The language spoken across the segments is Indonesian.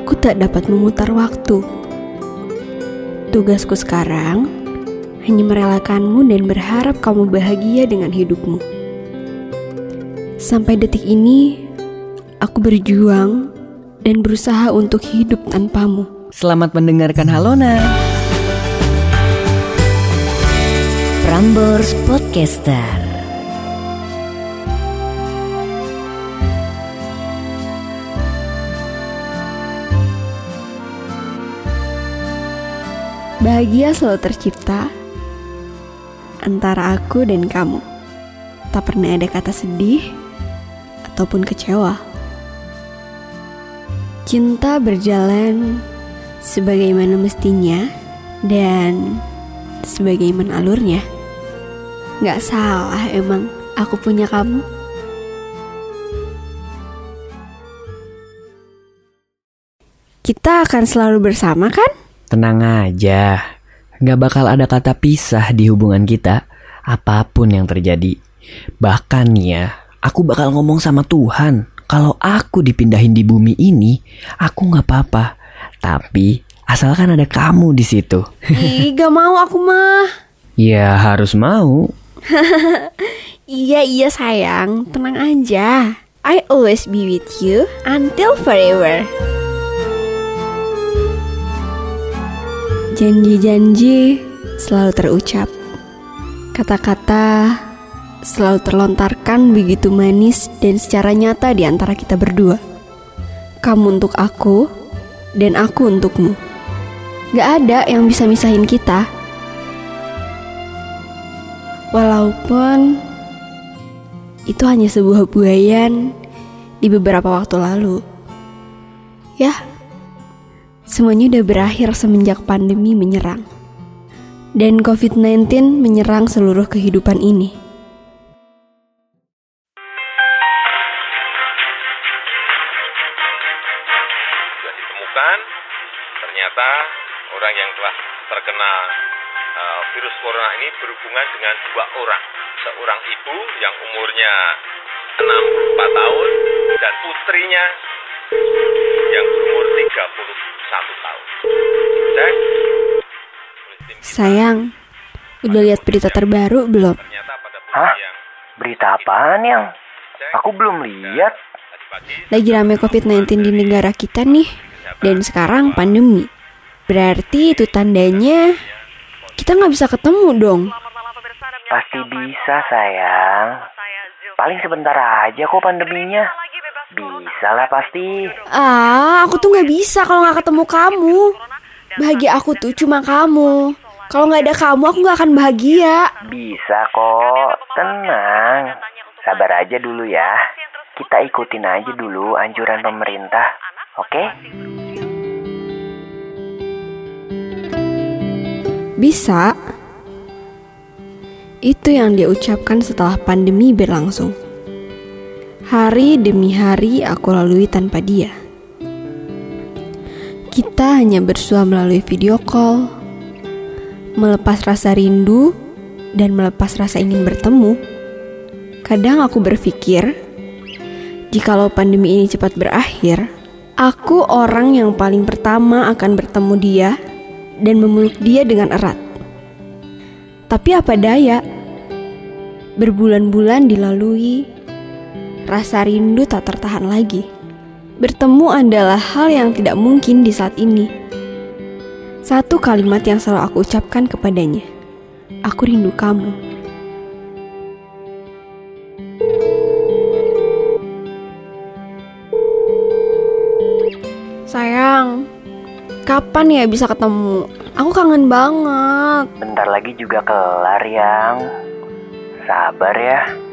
aku tak dapat memutar waktu. Tugasku sekarang hanya merelakanmu dan berharap kamu bahagia dengan hidupmu. Sampai detik ini, aku berjuang dan berusaha untuk hidup tanpamu. Selamat mendengarkan Halona. Prambors Podcaster. Bahagia selalu tercipta antara aku dan kamu. Tak pernah ada kata sedih ataupun kecewa. Cinta berjalan sebagaimana mestinya dan sebagaimana alurnya. Gak salah emang aku punya kamu. Kita akan selalu bersama kan? Tenang aja, gak bakal ada kata pisah di hubungan kita, apa pun yang terjadi. Bahkan ya, aku bakal ngomong sama Tuhan, kalau aku dipindahin di bumi ini, aku gak apa-apa. Tapi asalkan ada kamu di situ. Ih, gak mau aku mah. Ya harus mau. Iya iya sayang, tenang aja. I always be with you until forever. Janji-janji selalu terucap. Kata-kata selalu terlontarkan begitu manis dan secara nyata di antara kita berdua. Kamu untuk aku dan aku untukmu. Gak ada yang bisa misahin kita. Walaupun itu hanya sebuah buayan di beberapa waktu lalu. Ya, semuanya udah berakhir semenjak pandemi menyerang. Dan COVID-19 menyerang seluruh kehidupan ini. sudah ditemukan ternyata orang yang telah terkena uh, virus corona ini berhubungan dengan dua orang. Seorang ibu yang umurnya 64 tahun dan putrinya yang berumur 31 tahun. Cek. Sayang, udah lihat berita terbaru belum? Ternyata pada Hah? Berita apaan yang? Aku belum lihat. Lagi rame COVID-19 di negara kita nih. Dan sekarang pandemi. Berarti itu tandanya kita nggak bisa ketemu dong. Pasti bisa sayang. Paling sebentar aja kok pandeminya. Bisa lah pasti. Ah, aku tuh nggak bisa kalau nggak ketemu kamu. Bahagia aku tuh cuma kamu. Kalau nggak ada kamu, aku nggak akan bahagia. Bisa kok. Tenang. Sabar aja dulu ya. Kita ikutin aja dulu anjuran pemerintah. Oke? Bisa. Itu yang dia ucapkan setelah pandemi berlangsung. Hari demi hari aku lalui tanpa dia. Kita hanya bersua melalui video call, melepas rasa rindu, dan melepas rasa ingin bertemu. Kadang aku berpikir, jikalau pandemi ini cepat berakhir, aku orang yang paling pertama akan bertemu dia dan memeluk dia dengan erat. Tapi apa daya? Berbulan-bulan dilalui, rasa rindu tak tertahan lagi. Bertemu adalah hal yang tidak mungkin di saat ini. Satu kalimat yang selalu aku ucapkan kepadanya. Aku rindu kamu. Sayang, kapan ya bisa ketemu? Aku kangen banget. Bentar lagi juga kelar yang. Sabar ya.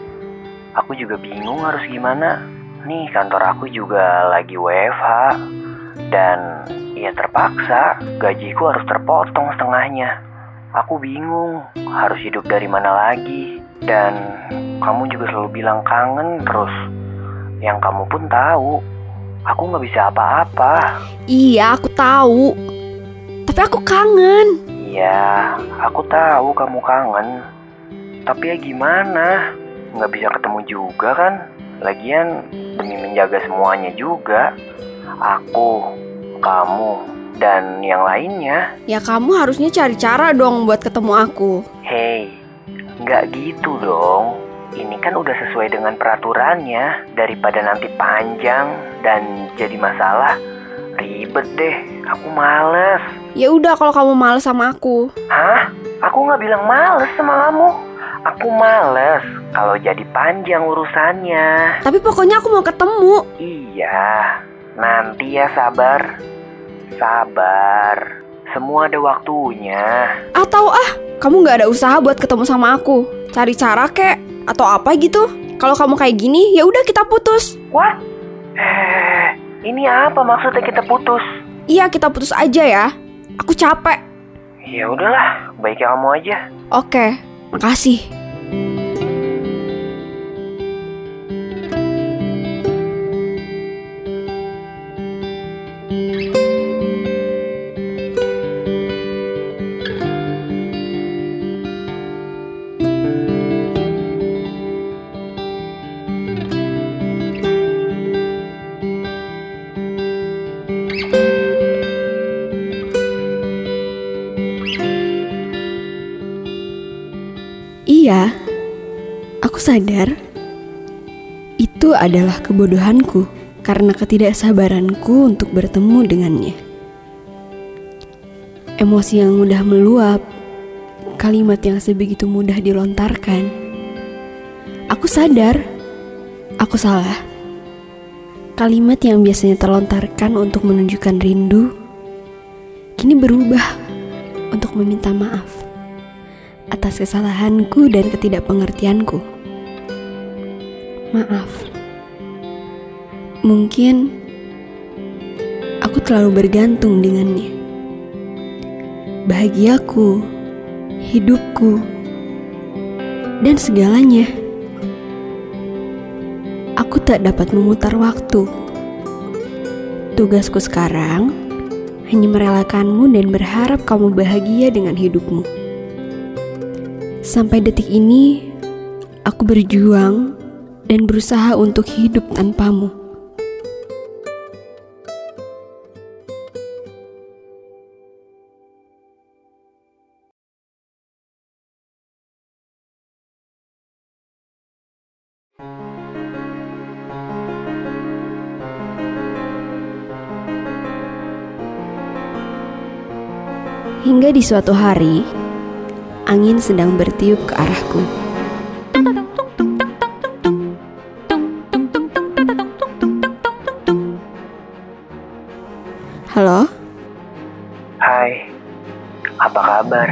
Aku juga bingung harus gimana. Nih kantor aku juga lagi WFH. Dan ya terpaksa gajiku harus terpotong setengahnya. Aku bingung harus hidup dari mana lagi. Dan kamu juga selalu bilang kangen terus. Yang kamu pun tahu. Aku nggak bisa apa-apa. Iya, aku tahu. Tapi aku kangen. Iya, aku tahu kamu kangen. Tapi ya gimana? Nggak bisa ketemu juga kan? Lagian demi menjaga semuanya juga. Aku kamu, dan yang lainnya. Ya kamu harusnya cari cara dong buat ketemu aku. Hei, nggak gitu dong. Ini kan udah sesuai dengan peraturannya. Daripada nanti panjang dan jadi masalah, ribet deh. Aku males. Ya udah kalau kamu males sama aku. Hah? Aku nggak bilang males sama kamu. Aku males kalau jadi panjang urusannya. Tapi pokoknya aku mau ketemu. Iya, nanti ya sabar. Sabar. Semua ada waktunya. Atau ah, kamu nggak ada usaha buat ketemu sama aku. Cari cara kek atau apa gitu. Kalau kamu kayak gini, ya udah kita putus. What? Eh, ini apa maksudnya kita putus? Iya, kita putus aja ya. Aku capek. Ya udahlah, baiknya kamu aja. Oke, makasih. Iya, aku sadar itu adalah kebodohanku karena ketidaksabaranku untuk bertemu dengannya. Emosi yang mudah meluap, kalimat yang sebegitu mudah dilontarkan. Aku sadar, aku salah. Kalimat yang biasanya terlontarkan untuk menunjukkan rindu, kini berubah untuk meminta maaf atas kesalahanku dan ketidakpengertianku. Maaf. Mungkin aku terlalu bergantung dengannya. Bahagiaku, hidupku, dan segalanya. Aku tak dapat memutar waktu. Tugasku sekarang hanya merelakanmu dan berharap kamu bahagia dengan hidupmu. Sampai detik ini, aku berjuang dan berusaha untuk hidup tanpamu. Hingga di suatu hari, angin sedang bertiup ke arahku. Halo, Hai, apa kabar?